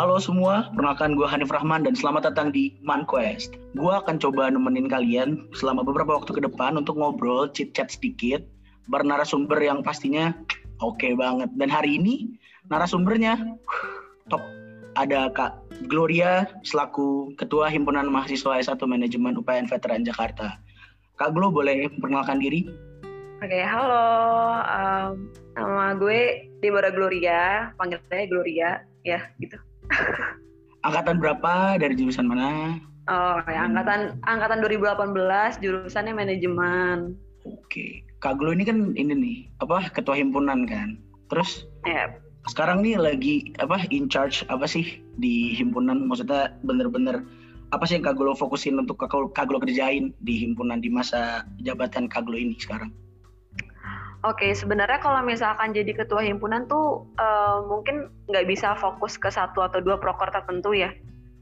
Halo semua, perkenalkan gue Hanif Rahman dan selamat datang di ManQuest. Gue akan coba nemenin kalian selama beberapa waktu ke depan untuk ngobrol, chit-chat sedikit, bernarasumber yang pastinya oke okay banget. Dan hari ini narasumbernya top. Ada Kak Gloria selaku Ketua Himpunan Mahasiswa S1 Manajemen UPN Veteran Jakarta. Kak Glo boleh perkenalkan diri? Oke, okay, halo. Um, nama gue Deborah Gloria, panggilnya Gloria, ya gitu. Angkatan berapa dari jurusan mana? Oh, ya, angkatan angkatan 2018 jurusannya manajemen. Oke. Kak Glo ini kan ini nih, apa ketua himpunan kan. Terus ya. sekarang nih lagi apa in charge apa sih di himpunan? Maksudnya bener-bener apa sih yang Kak Glo fokusin untuk Kak Glo kerjain di himpunan di masa jabatan Kak Glo ini sekarang? Oke, sebenarnya kalau misalkan jadi ketua himpunan tuh uh, mungkin nggak bisa fokus ke satu atau dua proker tertentu ya.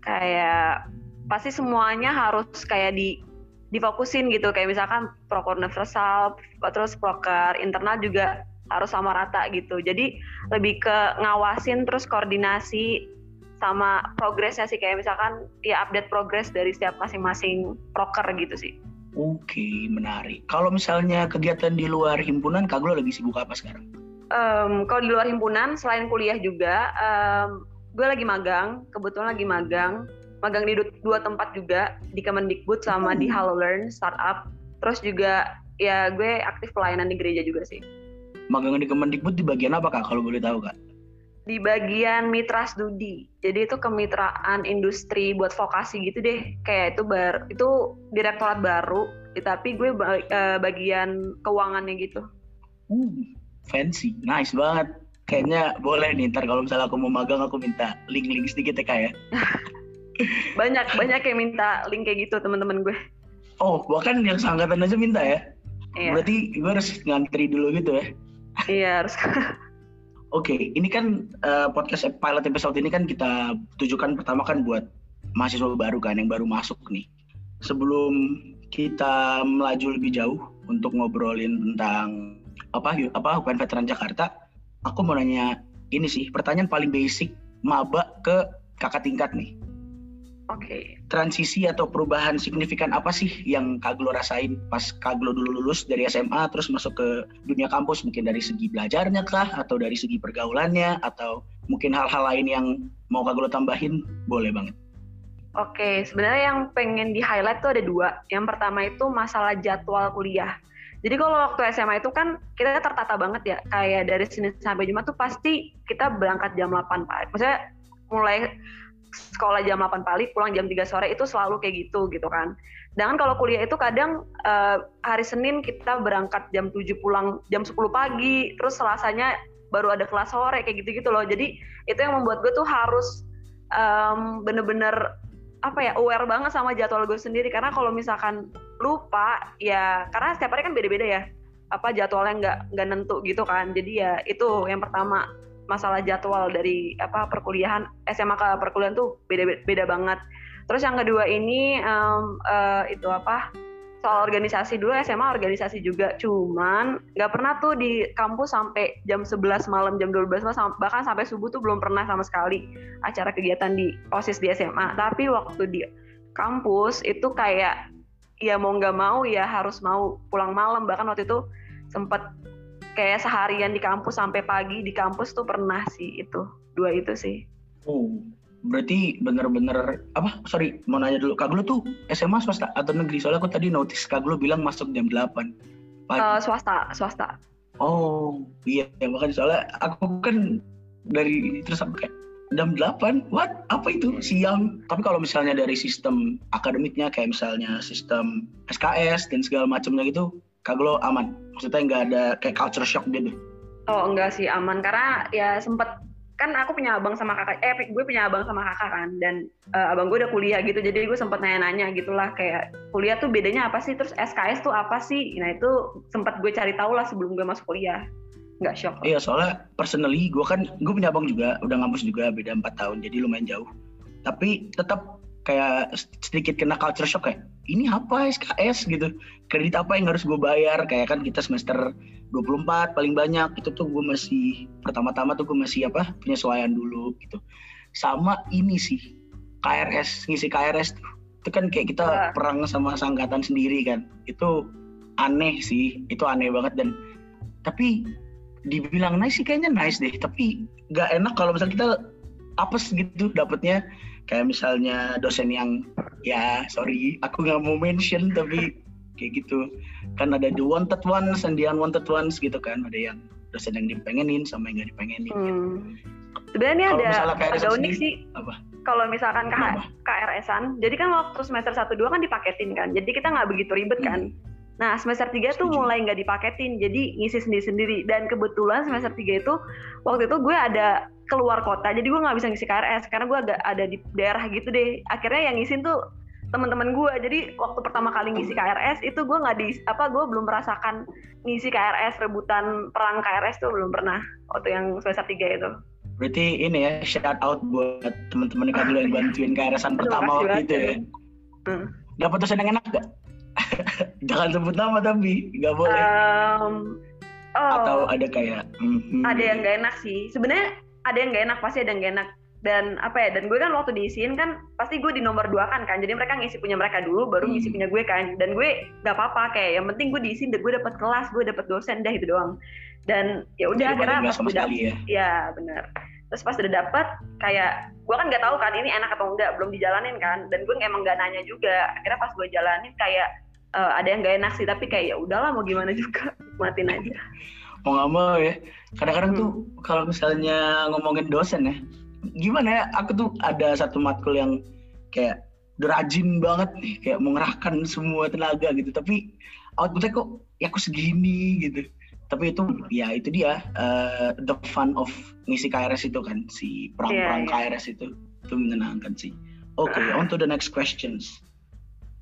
Kayak pasti semuanya harus kayak di difokusin gitu. Kayak misalkan proker universal, terus proker internal juga harus sama rata gitu. Jadi lebih ke ngawasin terus koordinasi sama progresnya sih kayak misalkan ya update progres dari setiap masing-masing proker gitu sih. Oke, menarik. Kalau misalnya kegiatan di luar himpunan, Kak Glo lagi sibuk apa sekarang? Um, kalau di luar himpunan, selain kuliah juga, um, gue lagi magang. Kebetulan lagi magang. Magang di dua tempat juga, di Kemendikbud sama hmm. di Hello Learn Startup. Terus juga ya gue aktif pelayanan di gereja juga sih. Magang di Kemendikbud di bagian apa Kak, kalau boleh tahu Kak? Di bagian mitra studi. Jadi itu kemitraan industri buat vokasi gitu deh. Kayak itu bar itu direktorat baru, tapi gue uh, bagian keuangannya gitu. Hmm, fancy, nice banget. Kayaknya boleh nih ntar kalau misalnya aku mau magang aku minta link-link sedikit ya kak ya. banyak banyak yang minta link kayak gitu teman-teman gue. Oh bahkan yang sangkatan aja minta ya? Iya. Berarti gue harus ngantri dulu gitu ya? iya harus. Oke, okay, ini kan uh, podcast pilot episode ini kan kita tujukan pertama kan buat mahasiswa baru kan yang baru masuk nih. Sebelum kita melaju lebih jauh untuk ngobrolin tentang apa apa hukuman veteran Jakarta, aku mau nanya ini sih pertanyaan paling basic maba ke kakak tingkat nih. Oke. Okay. Transisi atau perubahan signifikan apa sih yang Kak Glo rasain pas Kak Glo dulu lulus dari SMA terus masuk ke dunia kampus mungkin dari segi belajarnya kah atau dari segi pergaulannya atau mungkin hal-hal lain yang mau Kak Glo tambahin boleh banget. Oke, okay, sebenarnya yang pengen di highlight tuh ada dua. Yang pertama itu masalah jadwal kuliah. Jadi kalau waktu SMA itu kan kita tertata banget ya, kayak dari Senin sampai Jumat tuh pasti kita berangkat jam 8 Pak. Maksudnya mulai sekolah jam 8 pagi, pulang jam 3 sore itu selalu kayak gitu gitu kan. Sedangkan kalau kuliah itu kadang uh, hari Senin kita berangkat jam 7 pulang jam 10 pagi, terus Selasanya baru ada kelas sore kayak gitu-gitu loh. Jadi itu yang membuat gue tuh harus um, bener-bener apa ya aware banget sama jadwal gue sendiri karena kalau misalkan lupa ya karena setiap hari kan beda-beda ya apa jadwalnya nggak nggak nentu gitu kan jadi ya itu yang pertama masalah jadwal dari apa perkuliahan SMA ke perkuliahan tuh beda beda banget. Terus yang kedua ini um, uh, itu apa soal organisasi dulu SMA organisasi juga. Cuman nggak pernah tuh di kampus sampai jam 11 malam jam 12 malam bahkan sampai subuh tuh belum pernah sama sekali acara kegiatan di OSIS di SMA tapi waktu di kampus itu kayak ya mau nggak mau ya harus mau pulang malam. Bahkan waktu itu sempat kayak seharian di kampus sampai pagi di kampus tuh pernah sih itu dua itu sih. Oh, berarti bener-bener apa? Sorry, mau nanya dulu. Kak Glo tuh SMA swasta atau negeri? Soalnya aku tadi notice Kak Glo bilang masuk jam 8 pagi. Uh, swasta, swasta. Oh, iya, ya, makanya soalnya aku kan dari terus kayak jam 8, what? Apa itu? Siang. Tapi kalau misalnya dari sistem akademiknya kayak misalnya sistem SKS dan segala macamnya gitu, Kak Glo aman? Maksudnya nggak ada kayak culture shock gitu? Oh enggak sih aman. Karena ya sempet kan aku punya abang sama kakak eh gue punya abang sama kakak kan. Dan uh, abang gue udah kuliah gitu jadi gue sempet nanya-nanya gitulah kayak kuliah tuh bedanya apa sih? Terus SKS tuh apa sih? Nah itu sempet gue cari tahu lah sebelum gue masuk kuliah. Nggak shock. Iya soalnya personally gue kan gue punya abang juga udah ngampus juga beda empat tahun jadi lumayan jauh. Tapi tetap kayak sedikit kena culture shock kayak ini apa SKS gitu. Kredit apa yang harus gue bayar? Kayak kan kita semester 24 paling banyak. Itu tuh gue masih pertama-tama tuh gue masih apa penyesuaian dulu gitu. Sama ini sih KRS ngisi KRS tuh. Itu kan kayak kita Wah. perang sama sangkatan sendiri kan. Itu aneh sih itu aneh banget. Dan tapi dibilang nice sih kayaknya nice deh. Tapi nggak enak kalau misalnya kita apes gitu dapetnya kayak misalnya dosen yang ya sorry aku nggak mau mention tapi kayak gitu kan ada the wanted ones and the unwanted ones gitu kan ada yang dosen yang dipengenin sama yang nggak dipengenin Hmm. Sebenarnya Kalau ada agak unik sih apa kalau misalkan Kenapa? KRS-an. Jadi kan waktu semester 1 2 kan dipaketin kan. Jadi kita nggak begitu ribet kan. Nah, semester 3 tuh Hmm. Mulai nggak dipaketin. Jadi ngisi sendiri-sendiri. Dan kebetulan semester 3 itu waktu itu gue ada keluar kota. Jadi gue nggak bisa ngisi KRS karena gue agak ada di daerah gitu deh. Akhirnya yang ngisiin tuh teman-teman gue. Jadi waktu pertama kali ngisi KRS itu gue nggak di apa gue belum merasakan ngisi KRS rebutan perang KRS tuh belum pernah waktu yang semester 3 itu. Berarti ini ya shout out buat teman-teman Kak Dulu yang bantuin KRS-an pertama waktu itu ya. Hmm. Dapat dosen yang enak gak? Jangan sebut nama tapi nggak boleh. Um, oh, Atau ada kayak mhm. ada yang gak enak sih. Sebenarnya ada yang gak enak pasti ada yang gak enak. Dan apa ya? Dan gue kan waktu diisiin kan pasti gue di nomor dua kan kan. Jadi mereka ngisi punya mereka dulu, baru ngisi Hmm. punya gue kan. Dan gue gak apa-apa kayak yang penting gue diisiin, gue dapet kelas, gue dapet dosen, dah itu doang. Dan ya udah akhirnya pas sekali ya. ya benar. Terus pas udah dapet kayak gue kan nggak tahu kan ini enak atau enggak, belum dijalanin kan. Dan gue emang nggak nanya juga. Akhirnya pas gue jalanin kayak eh, ada yang gak enak sih, tapi kayak ya udahlah mau gimana juga, nikmatin aja. Mau nggak mau ya. Kadang-kadang Hmm. tuh kalau misalnya ngomongin dosen ya, gimana ya? Aku tuh ada satu matkul yang kayak udah rajin banget nih, kayak mengerahkan semua tenaga gitu. Tapi outputnya kok ya aku segini gitu. Tapi itu ya itu dia eh, the fun of ngisi KRS itu kan si perang-perang Iya, iya. KRS itu itu menyenangkan sih. Oke, on to the next questions.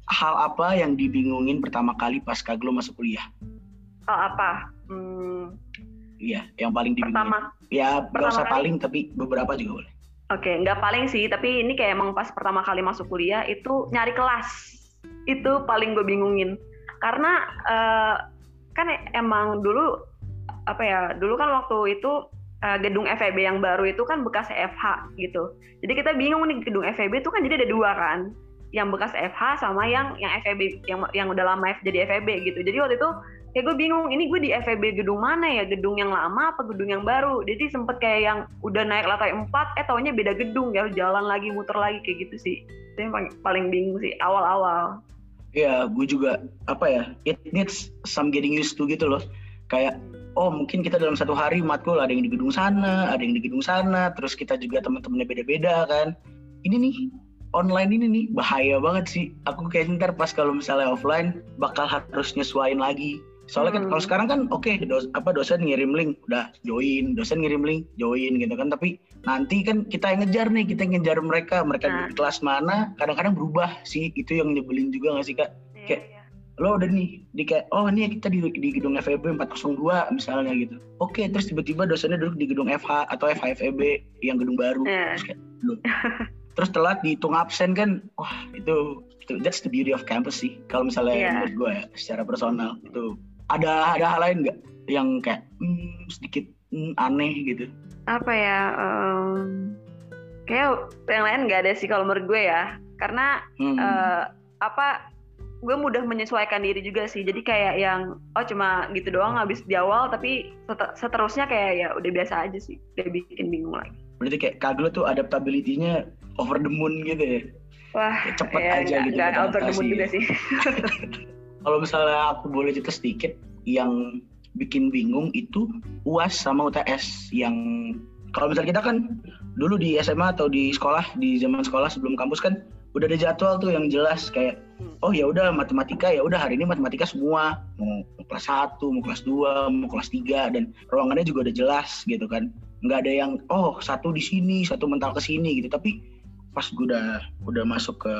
Hal apa yang dibingungin pertama kali pas Kaglo masuk kuliah? Oh apa? Hmm, Iya, yang paling dibingungin. pertama, Ya, nggak usah kali? paling tapi beberapa juga boleh. oke, nggak paling sih, tapi ini kayak emang pas pertama kali masuk kuliah itu nyari kelas, itu paling gue bingungin, karena eh, kan emang dulu apa ya, dulu kan waktu itu eh, gedung FEB yang baru itu kan bekas FH gitu, jadi kita bingung nih gedung FEB itu kan jadi ada dua kan, yang bekas FH sama yang yang FEB yang yang udah lama jadi FEB gitu, jadi waktu itu kayak gue bingung ini gue di FEB gedung mana ya gedung yang lama apa gedung yang baru jadi sempet kayak yang udah naik lantai 4 eh taunya beda gedung ya jalan lagi muter lagi kayak gitu sih itu yang paling, paling bingung sih awal-awal Iya, gue juga apa ya? It needs some getting used to gitu loh. Kayak oh mungkin kita dalam satu hari matkul ada yang di gedung sana, ada yang di gedung sana, terus kita juga teman-temannya beda-beda kan. Ini nih online ini nih bahaya banget sih. Aku kayak ntar pas kalau misalnya offline bakal harus nyesuain lagi. Soalnya kan Hmm. kalau sekarang kan oke dos, apa dosen ngirim link udah join, dosen ngirim link join gitu kan. Tapi nanti kan kita yang ngejar nih, kita yang ngejar mereka, mereka Nah. di kelas mana, kadang-kadang berubah sih. Itu yang nyebelin juga gak sih kak? Kayak- Iya, lo udah nih di kayak oh ini kita di, di gedung FEB 402 misalnya gitu oke terus tiba-tiba dosennya duduk di gedung FH atau FHFEB yang gedung baru Iya. terus kayak terus telat dihitung absen kan wah itu, itu that's the beauty of campus sih kalau misalnya Iya. menurut gue ya secara personal itu ada ada hal lain nggak yang kayak hmm, sedikit hmm, aneh gitu? Apa ya em, kayak yang lain nggak ada sih kalau menurut gue ya. Karena Hmm. eh, apa gue mudah menyesuaikan diri juga sih. Jadi kayak yang oh cuma gitu doang habis di awal tapi set- seterusnya kayak ya udah biasa aja sih. Gak bikin bingung lagi. Berarti kayak kaglo tuh adaptability-nya over the moon gitu ya? Wah Kayak cepet ya, aja nggak- gitu nggak over the moon juga sih kalau misalnya aku boleh cerita sedikit yang bikin bingung itu UAS sama UTS yang kalau misalnya kita kan dulu di SMA atau di sekolah di zaman sekolah sebelum kampus kan udah ada jadwal tuh yang jelas kayak oh ya udah matematika ya udah hari ini matematika semua. Mau, kelas 1, mau kelas 2, mau kelas 3 dan ruangannya juga udah jelas gitu kan. Nggak ada yang oh satu di sini satu mental ke sini gitu. Tapi pas gue udah udah masuk ke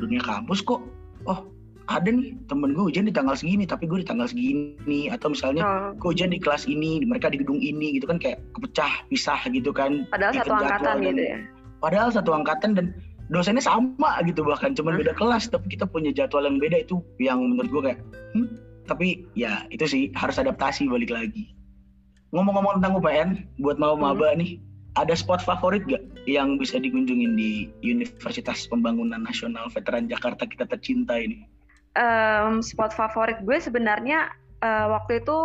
dunia kampus kok oh ada nih temen gue ujian di tanggal segini tapi gue di tanggal segini atau misalnya Oh, gue ujian di kelas ini mereka di gedung ini gitu kan kayak kepecah pisah gitu kan padahal satu angkatan dan- gitu ya padahal satu angkatan dan dosennya sama gitu bahkan cuman Hah? beda kelas tapi kita punya jadwal yang beda itu yang menurut gue kayak hmm? tapi ya itu sih harus adaptasi balik lagi ngomong-ngomong tentang UPN buat mau Hmm. maba nih ada spot favorit gak yang bisa dikunjungin di Universitas Pembangunan Nasional Veteran Jakarta kita tercinta ini? Um, spot favorit gue sebenarnya uh, waktu itu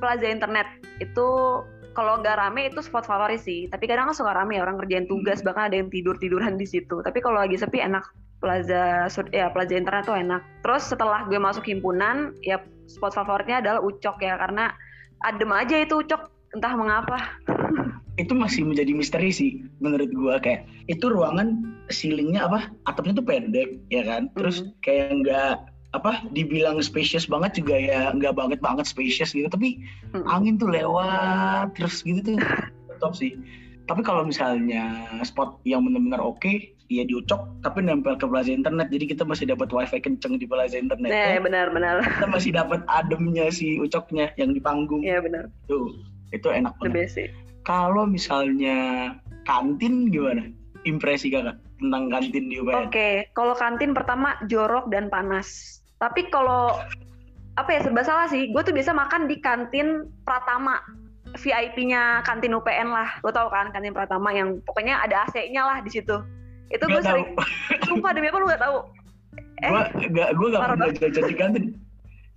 Plaza Internet itu kalau nggak rame itu spot favorit sih. Tapi kadang kan suka rame orang ngerjain tugas hmm. bahkan ada yang tidur tiduran di situ. Tapi kalau lagi sepi enak Plaza ya Plaza Internet tuh enak. Terus setelah gue masuk himpunan ya spot favoritnya adalah Ucok ya karena adem aja itu Ucok entah mengapa. itu masih menjadi misteri sih menurut gua kayak itu ruangan ceilingnya apa atapnya tuh pendek ya kan terus mm-hmm. kayak nggak apa dibilang spacious banget juga ya nggak banget banget spacious gitu. Tapi hmm. angin tuh lewat terus gitu tuh. Top sih. Tapi kalau misalnya spot yang benar-benar oke okay, ya diucok tapi nempel ke plaza internet. Jadi kita masih dapat wifi kenceng di plaza internet nah, ya. benar-benar kita masih dapat ademnya si ucoknya yang di panggung. Iya benar. Tuh itu enak banget. kalau misalnya kantin gimana? Impresi kakak tentang kantin di UPN oke okay. kalau kantin pertama jorok dan panas tapi kalau apa ya serba salah sih. Gue tuh biasa makan di kantin Pratama. VIP-nya kantin UPN lah. Lo tau kan kantin Pratama yang pokoknya ada AC-nya lah di situ. Itu gue sering sumpah demi apa lu gak tahu eh, gue gak gue gak pernah jajan di kantin.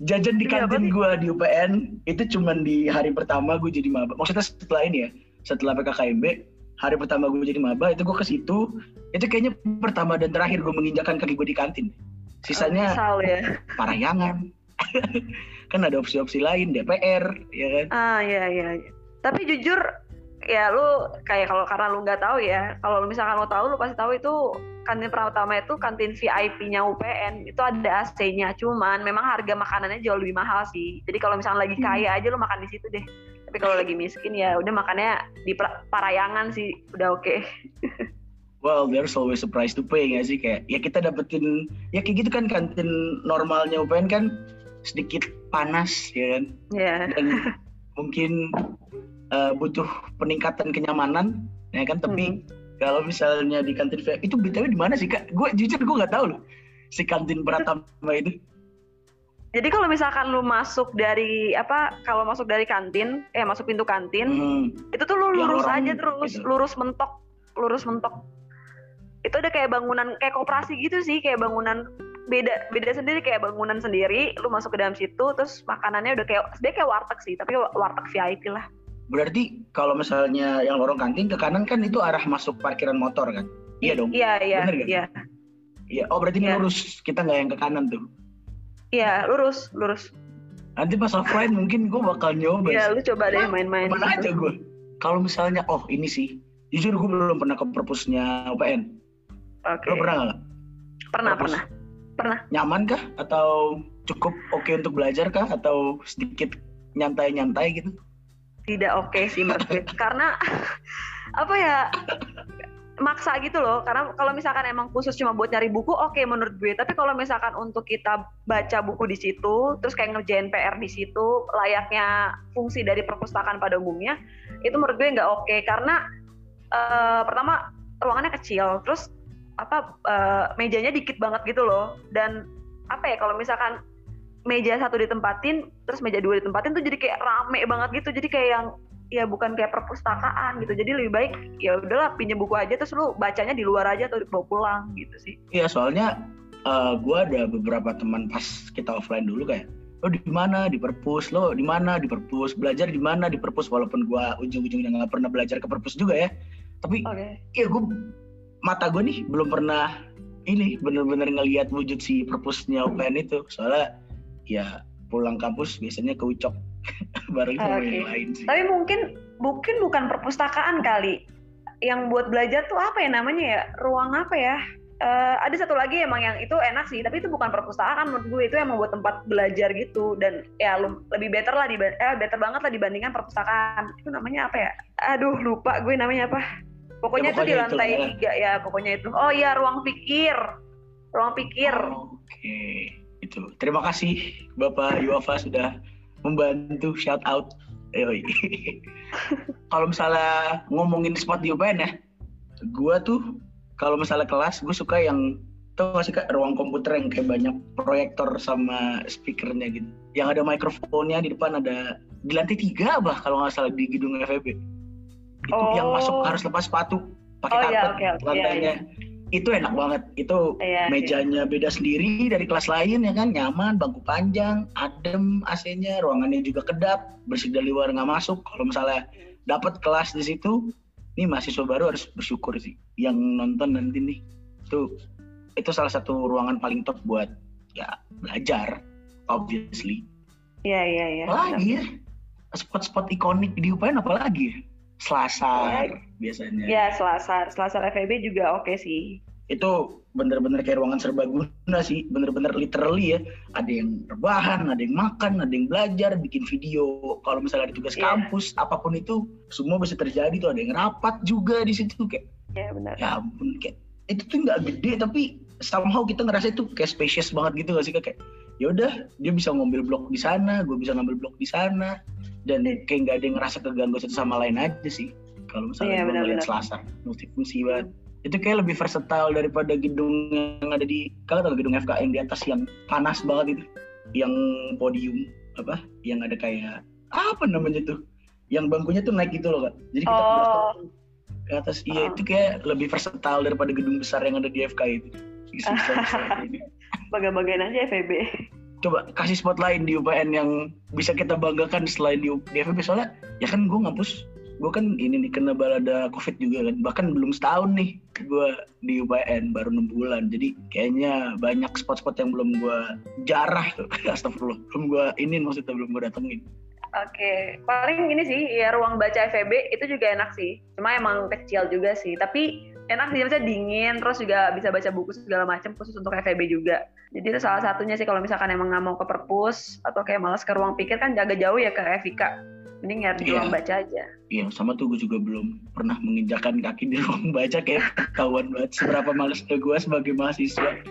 Jajan di kantin gue di UPN itu cuman di hari pertama gue jadi maba. Maksudnya setelah ini ya setelah PKKMB hari pertama gue jadi maba itu gue ke situ. Itu kayaknya pertama dan terakhir gue menginjakan kaki gue di kantin sisanya oh, ya. Parahyangan kan ada opsi-opsi lain DPR ya kan? Ah iya iya tapi jujur ya lu kayak kalau karena lu nggak tahu ya kalau misalkan lu tahu lu pasti tahu itu kantin pertama itu kantin VIP-nya UPN itu ada AC-nya cuman memang harga makanannya jauh lebih mahal sih. Jadi kalau misalnya lagi kaya hmm. aja lu makan di situ deh. Tapi kalau lagi miskin ya udah makannya di Parayangan sih. Udah oke. okay. well there's always a price to pay nggak sih kayak ya kita dapetin ya kayak gitu kan kantin normalnya UPN kan sedikit panas ya kan yeah. dan mungkin uh, butuh peningkatan kenyamanan ya kan tapi hmm. kalau misalnya di kantin VIP itu btw di mana sih kak gue jujur gue nggak tahu loh si kantin Pratama itu jadi kalau misalkan lu masuk dari apa kalau masuk dari kantin eh masuk pintu kantin hmm. itu tuh lu lurus aja terus gitu. lurus mentok lurus mentok itu ada kayak bangunan kayak koperasi gitu sih kayak bangunan beda beda sendiri kayak bangunan sendiri. Lu masuk ke dalam situ terus makanannya udah kayak sebenarnya kayak warteg sih tapi warteg VIP lah. Berarti kalau misalnya yang lorong kantin ke kanan kan itu arah masuk parkiran motor kan? Iya dong? iya iya Bener iya. Iya. Oh berarti iya. lurus. Kita nggak yang ke kanan tuh. Iya lurus lurus. Nanti pas offline mungkin gue bakal nyoba iya lu coba deh main-main. Mana aja gue kalau misalnya oh ini sih. Jujur gue belum pernah ke perpusnya UPN Oke. Okay. Lo pernah nggak? Pernah, pernah. Pernah. Nyaman kah? Atau cukup oke okay untuk belajar kah? Atau sedikit nyantai-nyantai gitu? Tidak oke okay sih gue. Karena apa ya maksa gitu loh karena kalau misalkan emang khusus cuma buat nyari buku oke okay, menurut gue tapi kalau misalkan untuk kita baca buku di situ terus kayak ngerjain PR di situ layaknya fungsi dari perpustakaan pada umumnya itu menurut gue nggak oke okay. karena uh, pertama ruangannya kecil terus apa uh, mejanya dikit banget gitu loh. Dan apa ya kalau misalkan meja satu ditempatin terus meja dua ditempatin tuh jadi kayak rame banget gitu. Jadi kayak yang ya bukan kayak perpustakaan gitu. Jadi lebih baik ya udahlah pinjam buku aja terus lu bacanya di luar aja atau dibawa pulang gitu sih. Iya soalnya uh, eh, gue ada beberapa teman pas kita offline dulu kayak lo di mana? Di perpus. Lo di mana? Di perpus. Belajar di mana? Di perpus. Walaupun gue ujung-ujungnya nggak pernah belajar ke perpus juga ya. Tapi okay. ya gue mata gue nih belum pernah ini bener-bener ngelihat wujud si perpusnya UPN itu soalnya ya pulang kampus biasanya ke Ucok bareng sama okay. yang lain sih. Tapi mungkin mungkin bukan perpustakaan kali. Yang buat belajar tuh apa ya namanya ya? Ruang apa ya? Uh, ada satu lagi emang yang itu enak sih, tapi itu bukan perpustakaan menurut gue itu yang membuat tempat belajar gitu dan ya lebih better lah di eh better banget lah dibandingkan perpustakaan. Itu namanya apa ya? Aduh lupa gue namanya apa Pokoknya, ya, itu di lantai itu, tiga ya, pokoknya itu. Oh iya, ruang pikir. Ruang pikir. Oh, Oke, okay. itu. Terima kasih Bapak Yuafa sudah membantu shout out. kalau misalnya ngomongin spot di UPN ya, gue tuh kalau misalnya kelas gue suka yang tuh nggak sih kak ruang komputer yang kayak banyak proyektor sama speakernya gitu. Yang ada mikrofonnya di depan ada di lantai tiga bah kalau nggak salah di gedung FEB itu oh. yang masuk harus lepas sepatu pakai Oh, iya, karpet oke, oke, lantainya. Itu enak banget. Itu Iya, mejanya beda sendiri dari kelas lain ya kan, nyaman, bangku panjang, adem AC-nya, ruangannya juga kedap, bersih dari luar nggak masuk. Kalau misalnya dapat kelas di situ, nih mahasiswa baru harus bersyukur sih. Yang nonton nanti nih, itu itu salah satu ruangan paling top buat ya belajar, obviously. Iya iya iya. Apalagi ya, spot-spot ikonik di UPN apalagi ya? Selasar biasanya. Iya Selasar, Selasar FEB juga oke sih. Itu bener-bener kayak ruangan serbaguna sih, bener-bener literally ya. Ada yang rebahan, ada yang makan, ada yang belajar, bikin video. Kalau misalnya ada tugas Iya. kampus, apa pun itu, semua bisa terjadi tuh. Ada yang rapat juga di situ kayak, Iya benar. ya ampun kayak itu tuh nggak gede tapi somehow kita ngerasa itu kayak spacious banget gitu gak sih Kak? kayak ya udah dia bisa ngambil blok di sana gue bisa ngambil blok di sana. Dan kayak nggak ada yang ngerasa keganggu satu sama lain aja sih. Kalau misalnya Iya, gue ngeliat selasar multifungsi banget. Itu kayak lebih versatile daripada gedung yang ada di kalau tau gedung FK yang di atas yang panas banget itu? Yang podium apa? Yang ada kayak apa namanya tuh? Yang bangkunya tuh naik gitu loh kak. Jadi kita Oh. ke atas. Iya Oh. itu kayak lebih versatile daripada gedung besar yang ada di FK itu. Bagian-bagian aja FEB. coba kasih spot lain di UPN yang bisa kita banggakan selain di, di FEB soalnya ya kan gue ngampus. Gue kan ini nih kena balada covid juga kan. Bahkan belum setahun nih gue di UPN baru enam bulan. Jadi kayaknya banyak spot-spot yang belum gue jarah tuh. Astagfirullah. Belum gue ini maksudnya belum gue datengin. Oke, paling ini sih ya ruang baca FEB itu juga enak sih. Cuma emang kecil juga sih, tapi enak sih misalnya dingin, terus juga bisa baca buku segala macam khusus untuk FEB juga. Jadi itu salah satunya sih kalau misalkan emang nggak mau ke perpus atau kayak malas ke ruang pikir kan jaga jauh ya ke FIK. Mending ya di Iya. ruang baca aja. Iya, sama tuh gue juga belum pernah menginjakan kaki di ruang baca kayak ketahuan banget seberapa malesnya gue sebagai mahasiswa.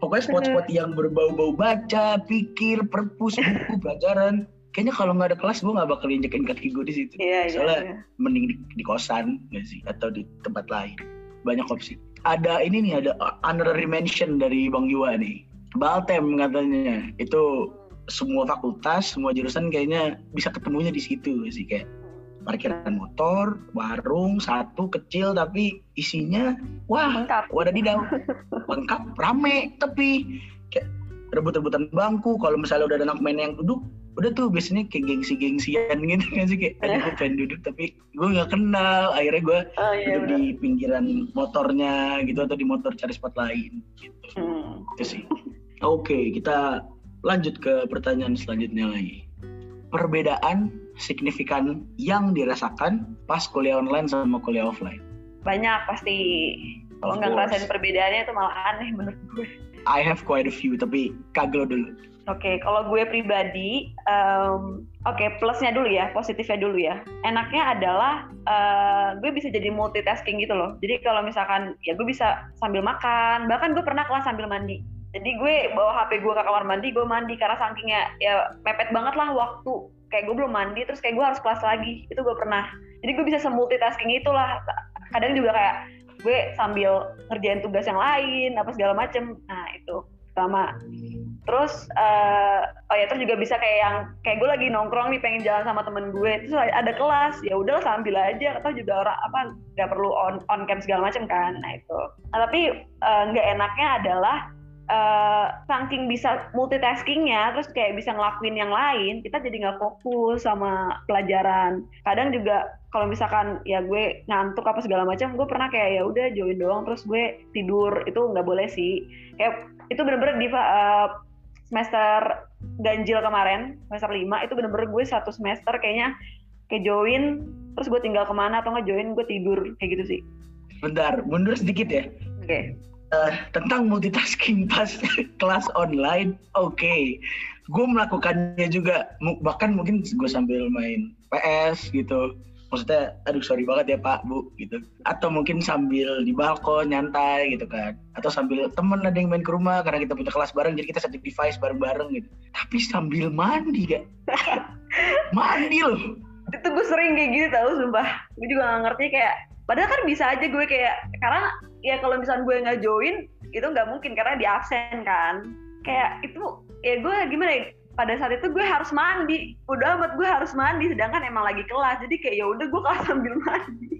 Pokoknya spot-spot yang berbau-bau baca, pikir, perpus, buku, pelajaran. Kayaknya kalau nggak ada kelas gue nggak bakal injekin kaki gue di situ. Iya, iya. Soalnya iya. mending di, di kosan nggak sih atau di tempat lain. Banyak opsi. Ada ini nih, ada honorary mention dari Bang Yua nih. Baltem katanya. Itu semua fakultas, semua jurusan kayaknya bisa ketemunya di situ sih kayak parkiran motor, warung satu kecil tapi isinya wah Lengkap. wadadidaw lengkap rame tapi kayak rebut-rebutan bangku kalau misalnya udah ada anak main yang duduk udah tuh biasanya kayak gengsi-gengsian gitu kan sih kayak aduh gue pengen duduk tapi gue nggak kenal akhirnya gue Oh iya. duduk benar. di pinggiran motornya gitu atau di motor cari spot lain gitu Hmm. itu sih oke kita lanjut ke pertanyaan selanjutnya lagi perbedaan signifikan yang dirasakan pas kuliah online sama kuliah offline Banyak pasti. Kalau nggak ngerasain perbedaannya itu malah aneh menurut gue. I have quite a few tapi kaglo dulu Oke, kalau gue pribadi, em, oke plusnya dulu ya, positifnya dulu ya. Enaknya adalah eh, gue bisa jadi multitasking gitu loh. Jadi kalau misalkan ya gue bisa sambil makan, bahkan gue pernah kelas sambil mandi. Jadi gue bawa HP gue ke kamar mandi, gue mandi karena sakingnya ya mepet banget lah waktu. Kayak gue belum mandi, terus kayak gue harus kelas lagi. Itu gue pernah. Jadi gue bisa semultitasking itulah. Kadang juga kayak gue sambil ngerjain tugas yang lain, apa segala macem. Nah itu pertama terus eh, oh ya terus juga bisa kayak yang kayak gue lagi nongkrong nih pengen jalan sama temen gue. Terus ada kelas ya udah sambil aja. Atau juga orang apa nggak perlu on on cam segala macam kan. Nah itu. Nah, tapi eh, nggak enaknya adalah eh, saking bisa multitaskingnya terus kayak bisa ngelakuin yang lain kita jadi nggak fokus sama pelajaran. Kadang juga kalau misalkan ya gue ngantuk apa segala macam gue pernah kayak ya udah join doang terus gue tidur. Itu nggak boleh sih. Kayak itu bener-bener di eh, semester ganjil kemarin semester 5 itu bener-bener gue satu semester kayaknya kayak join terus gue tinggal ke mana atau nggak join gue tidur kayak gitu sih. Bentar mundur sedikit ya. Oke. Eh, tentang multitasking pas kelas online, oke, gue melakukannya juga, bahkan mungkin gue sambil main PS gitu, maksudnya, aduh sorry banget ya Pak Bu gitu, atau mungkin sambil di balkon nyantai gitu kan, atau sambil temen ada yang main ke rumah karena kita punya kelas bareng, jadi kita satu device bareng-bareng gitu, tapi sambil mandi gak, mandi loh, itu gue sering kayak gitu tau sumpah. Gue juga gak ngerti kayak padahal kan bisa aja gue kayak karena ya kalau misalnya gue nggak join itu nggak mungkin karena di absen kan. Kayak itu ya gue gimana ya pada saat itu gue harus mandi. Udah amat gue harus mandi sedangkan emang lagi kelas. Jadi kayak ya udah gue kelas sambil mandi.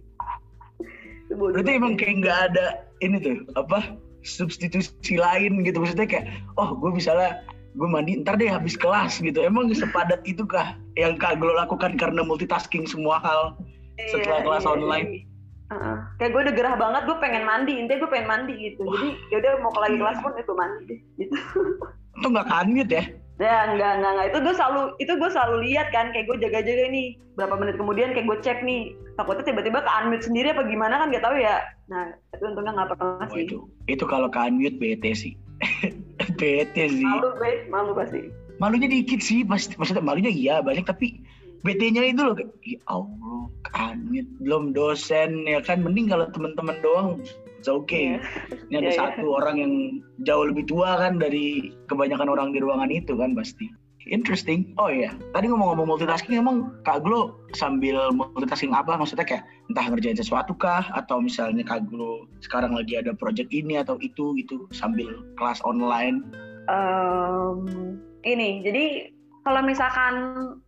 Berarti emang kayak nggak ada ini tuh apa substitusi lain gitu. Maksudnya kayak oh gue misalnya gue mandi ntar deh habis kelas gitu. Emang sepadat itu kah yang kak Glo lakukan karena multitasking semua hal iya, setelah kelas iya, online? iya. Uh, kayak gue udah gerah banget gue pengen mandi. Intinya gue pengen mandi gitu. Wah. jadi yaudah mau ke lagi kelas pun itu mandi deh gitu. Itu nggak kanget ya Ya enggak enggak enggak. Itu gue selalu itu gue selalu lihat kan kayak gue jaga-jaga nih. Berapa menit kemudian kayak gue cek nih. Takutnya tiba-tiba ke unmute sendiri apa gimana kan gak tahu ya. Nah itu untungnya nggak pernah oh, sih. itu itu kalau ke unmute bete sih. Bete sih. Malu be malu pasti. Malunya dikit sih pasti maksudnya malunya iya banyak tapi BT-nya itu loh. Ya Allah unmute. Belum dosen ya kan. Mending kalau teman-teman doang it's okay. Yeah. Ini ada yeah, iya. satu yeah. orang yang jauh lebih tua kan dari kebanyakan orang di ruangan itu kan pasti. Interesting. Oh iya, tadi ngomong-ngomong multitasking emang Kak Glo sambil multitasking apa? Maksudnya kayak entah ngerjain sesuatu kah? Atau misalnya Kak Glo sekarang lagi ada project ini atau itu gitu sambil kelas online? Um, ini, jadi kalau misalkan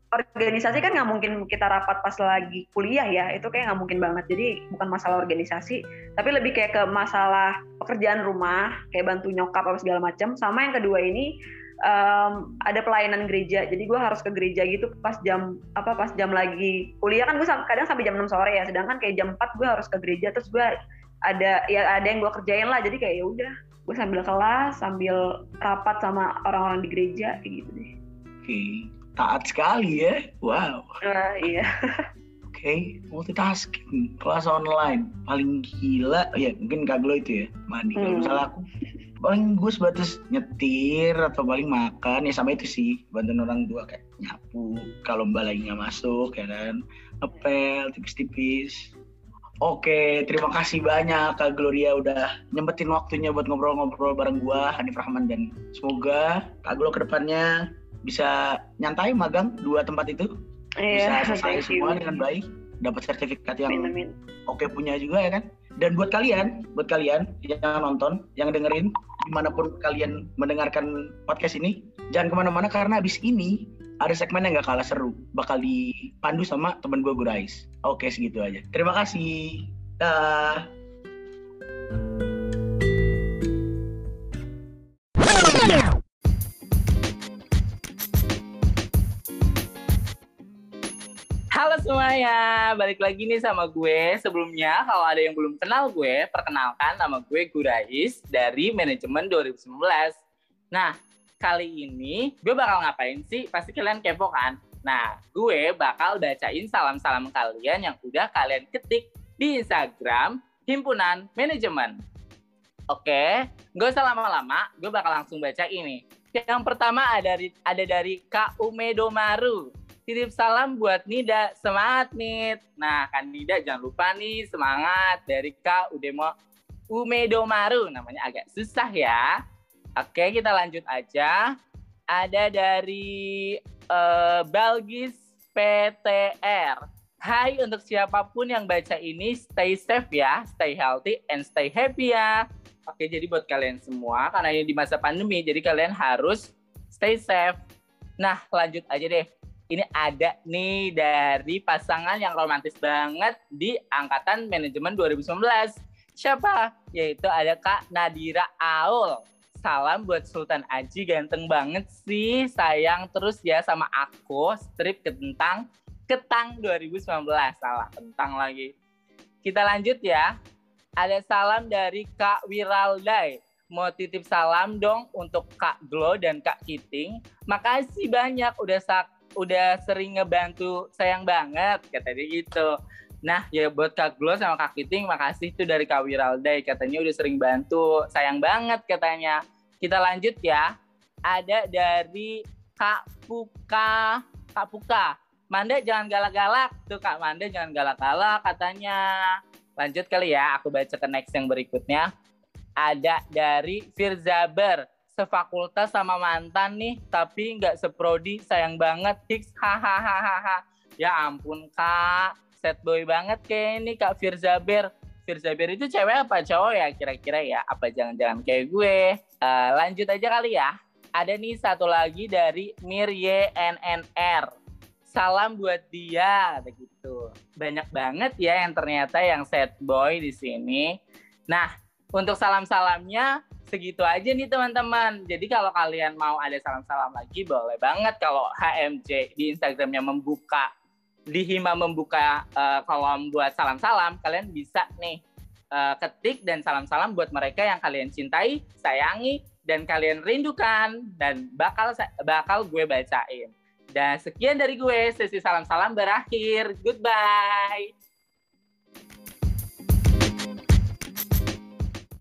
organisasi kan nggak mungkin kita rapat pas lagi kuliah ya itu kayak nggak mungkin banget. Jadi bukan masalah organisasi tapi lebih kayak ke masalah pekerjaan rumah kayak bantu nyokap apa segala macam sama yang kedua ini um, ada pelayanan gereja. Jadi gue harus ke gereja gitu pas jam apa pas jam lagi kuliah. Kan gue kadang sampai jam 6 sore ya sedangkan kayak jam 4 gue harus ke gereja terus gue ada ya ada yang gue kerjain lah. Jadi kayak ya udah gue sambil kelas sambil rapat sama orang-orang di gereja gitu deh. Oke. okay taat sekali ya. Wow. Uh, iya. Oke, okay, multitasking, kelas online, paling gila, ya mungkin Kak Glo itu ya, mandi. Hmm. Kalau misalnya aku, paling gue sebatas nyetir atau paling makan, ya sama itu sih, bantuin orang tua kayak nyapu, kalau mbak lagi nggak masuk, ya kan, ngepel, tipis-tipis. Oke, terima kasih banyak Kak Gloria udah nyempetin waktunya buat ngobrol-ngobrol bareng gua, Hanif Rahman dan semoga Kak Glo ke depannya bisa nyantai magang dua tempat itu. Yeah, bisa selesai semua dengan baik dapat sertifikat yang oke okay punya juga ya kan? Dan buat kalian buat kalian yang nonton yang dengerin di mana pun kalian mendengarkan podcast ini jangan ke mana-mana karena abis ini ada segmen yang gak kalah seru. Bakal dipandu sama temen gue Gurais. Oke segitu aja. Terima kasih. Dah semuanya, balik lagi nih sama gue. Sebelumnya, kalau ada yang belum kenal gue, perkenalkan nama gue Gurais dari Manajemen 2019. Nah, kali ini gue bakal ngapain sih? Pasti kalian kepo kan? Nah, gue bakal bacain salam-salam kalian yang udah kalian ketik di Instagram Himpunan Manajemen. Oke, gak usah lama-lama, gue bakal langsung baca ini. Yang pertama ada dari, ada dari Kak Umedomaru titip salam buat Nida. Semangat, Nid. Nah, kan Nida jangan lupa nih semangat dari Kak Udemo Umedomaru. Namanya agak susah ya. Oke, kita lanjut aja. Ada dari uh, Balgis PTR. Hai untuk siapa pun yang baca ini, stay safe ya, stay healthy and stay happy ya. Oke, jadi buat kalian semua, karena ini di masa pandemi, jadi kalian harus stay safe. Nah, lanjut aja deh ini ada nih dari pasangan yang romantis banget di angkatan manajemen 2019. Siapa? Yaitu ada Kak Nadira Aul. Salam buat Sultan Aji, ganteng banget sih. Sayang terus ya sama aku, strip kentang Ketang 2019. Salah, kentang lagi. Kita lanjut ya. Ada salam dari Kak Wiraldai mau titip salam dong untuk Kak Glo dan Kak Kiting. Makasih banyak udah sak udah sering ngebantu sayang banget katanya gitu. Nah ya buat Kak Glo sama Kak Kiting makasih tuh dari Kak Wiraldai katanya udah sering bantu sayang banget katanya. Kita lanjut ya. Ada dari Kak Puka, Kak Puka. Manda jangan galak-galak tuh Kak Manda jangan galak-galak katanya. Lanjut kali ya, aku baca ke next yang berikutnya. Ada dari Firzaber sefakultas sama mantan nih tapi nggak seprodi sayang banget Hicks hahaha. Ya ampun kak. Set boy banget kayak ini kak Firzaber. Firzaber itu cewek apa cowok ya? Kira-kira ya apa jangan-jangan kayak gue? Uh, lanjut aja kali ya. Ada nih satu lagi dari Mir YNNR salam buat dia begitu. Banyak banget ya yang ternyata yang sad boy di sini. Nah, untuk salam-salamnya segitu aja nih teman-teman. Jadi kalau kalian mau ada salam-salam lagi boleh banget kalau HMJ di Instagramnya membuka di Hima membuka uh, kolom buat salam-salam, kalian bisa nih uh, ketik dan salam-salam buat mereka yang kalian cintai, sayangi, dan kalian rindukan dan bakal bakal gue bacain. Dan sekian dari gue, sesi salam-salam berakhir. Goodbye.